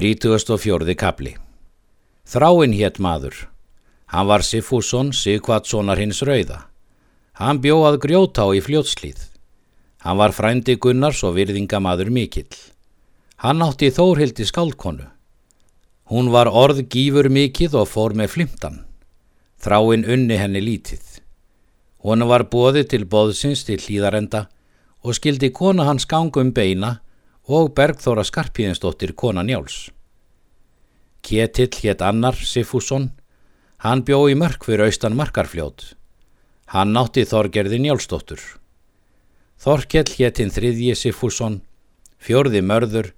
34. kapli Þráinn hétt maður. Hann var Sifússon, Sigvatssonar hins rauða. Hann bjóð grjóta á í fljótslíð. Hann var frændi Gunnars og virðingamaður mikill. Hann átti þórhildi skálkonu. Hún var orð gífur mikill og fór með flimtan. Þráinn unni henni lítið. Hún var bóði til bóðsins til hlýðarenda og skildi kona hans gangum beina og Bergþóra Skarpíðinsdóttir kona Njáls. Ketill hétt annar Sifússon, hann bjó í mörg fyrir austan markarfljót. Hann nátti Þorgerði Njálsdóttur. Þorkell héttinn þriðji Sifússon, fjörði mörður,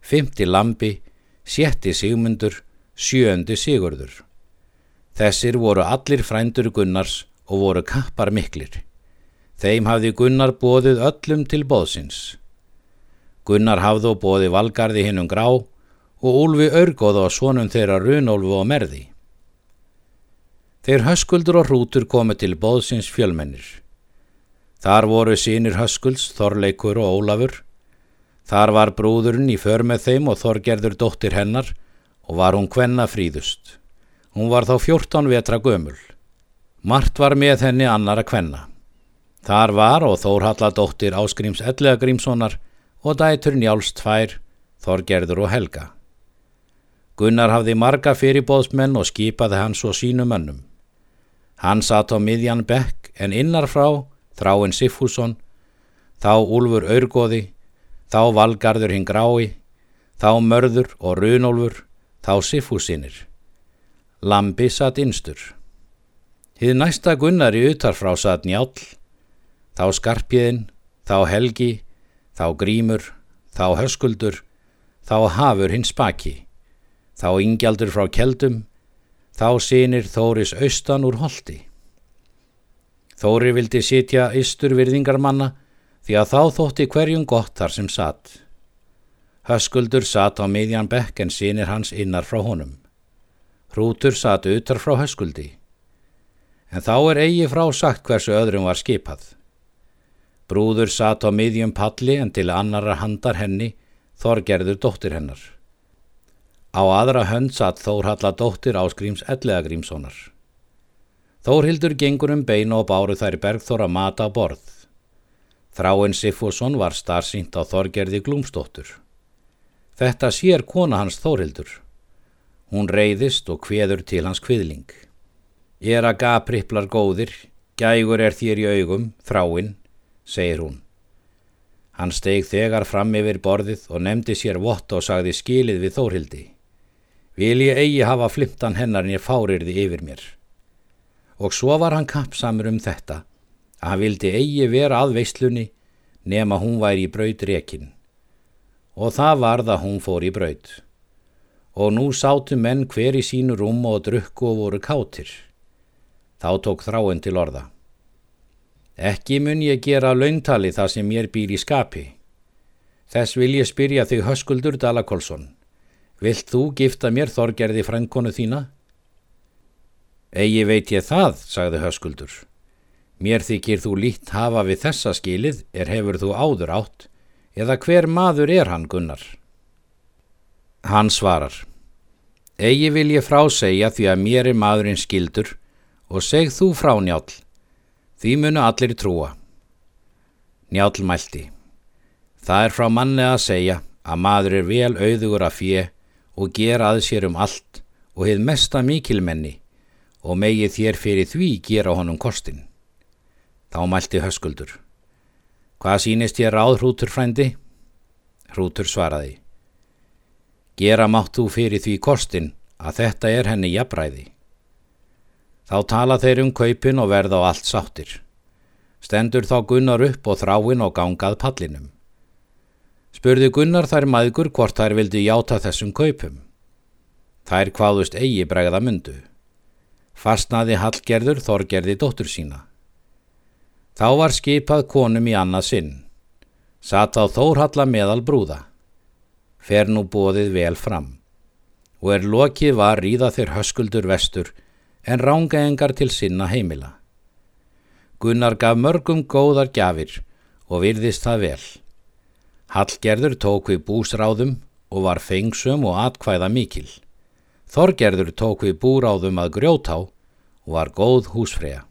fymti lambi, sjetti sigmundur, sjöndi sigurður. Þessir voru allir frændur Gunnars og voru kappar miklir. Þeim hafði Gunnar bóðið öllum til bóðsins. Gunnar hafði og bóði valgarði hinnum grá og Úlfi örgóð á svonum þeirra runólfu og merði. Þeir höskuldur og hrútur komið til bóðsins fjölmennir. Þar voru sínir höskulds, Þorleikur og Ólafur. Þar var brúðurinn í för með þeim og Þorgerður dóttir hennar og var hún kvenna fríðust. Hún var þá fjórtán vetra gömul. Mart var með henni annara kvenna. Þar var og Þórhalladóttir Áskrims Ellega Grímssonar og dætur Njáls tvær, Þorgerður og Helga. Gunnar hafði marga fyrirbóðsmenn og skipaði hans og sínu mönnum. Hann satt á miðjan bekk en innarfrá, þráinn Siffússon, þá Úlfur Örgóði, þá Valgarður hinn Grái, þá Mörður og Runólfur, þá Siffúsinir. Lambi satt innstur. Hið næsta Gunnar í utarfrá satt Njál, þá Skarpjiðin, þá Helgi, þá Grímur, þá Höskuldur, þá Hafur hins Spaki, þá Ingjaldur frá Keldum, þá sínir Þóris austan úr holdi. Þóri vildi sitja ystur virðingarmanna því að þá þótti hverjum gott þar sem satt. Höskuldur satt á miðjan bekk en sínir hans innar frá honum. Hrútur satt utar frá höskuldi. En þá er eigi frá sagt hversu öðrum var skipað. Brúður satt á miðjum palli en til annara handar henni Þorgerður dóttir hennar. Á aðra hönd satt Þórhalla dóttir áskríms ellega grímsónar. Þórhildur gengur um beina og báru þær bergþóra mata á borð. Þráinn Siffússon var starfsýnt á Þorgerði glúmsdóttur. Þetta sér kona hans Þórhildur. Hún reyðist og kveður til hans kviðling. Ég er að gapripplar góðir, gægur er þér í augum, þráinn, segir hún. Hann steig þegar fram yfir borðið og nefndi sér vott og sagði skilið við Þórhildi. Vil ég eigi hafa flimtan hennar nýr fárirði yfir mér. Og svo var hann kappsamur um þetta, að hann vildi eigi vera að veislunni nema hún væri í braut rekin. Og það var það hún fór í braut. Og nú sátu menn hver í sínu rúm og drukku og voru kátir. Þá tók þráinn til orða. Ekki mun ég gera launtali það sem mér býr í skapi. Þess vil ég spyrja þig höskuldur Dalakolsson. Vilt þú gifta mér þorgerði frænkonu þína? Egi veit ég það, sagði höskuldur. Mér þykir þú lít hafa við þessa skilið er hefur þú áður átt, eða hver maður er hann Gunnar? Hann svarar. Egi vil ég frásegja því að mér er maðurinn skildur og seg þú frá njál. Því munu allir trúa. Njál mælti. Það er frá manni að segja að maður er vel auðugur að fjö og gera að sér um allt og hefð mesta mikilmenni og megið þér fyrir því gera honum kostin. Þá mælti höskuldur. Hvað sínist ég ráð hrútur frændi? Hrútur svaraði. Gera mátt þú fyrir því kostin að þetta er henni jafnræði. Þá tala þeir um kaupin og verða á allt sáttir. Stendur þá Gunnar upp og þráin og gangað pallinum. Spurði Gunnar þær maðgur hvort þær vildi játa þessum kaupum. Þær hvaðust eigi bregða myndu. Fastnaði Hallgerður Þorgerði dóttur sína. Þá var skipað konum í annað sinn. Satt á Þórhalla meðal brúða. Fer nú bóðið vel fram. Og er lokið var ríða þeir höskuldur vestur en rángaengar til sinna heimila. Gunnar gaf mörgum góðar gjafir og virðist það vel. Hallgerður tók við búsráðum og var fengsum og atkvæða mikil. Þorgerður tók við búráðum að grjótá og var góð húsfreyja.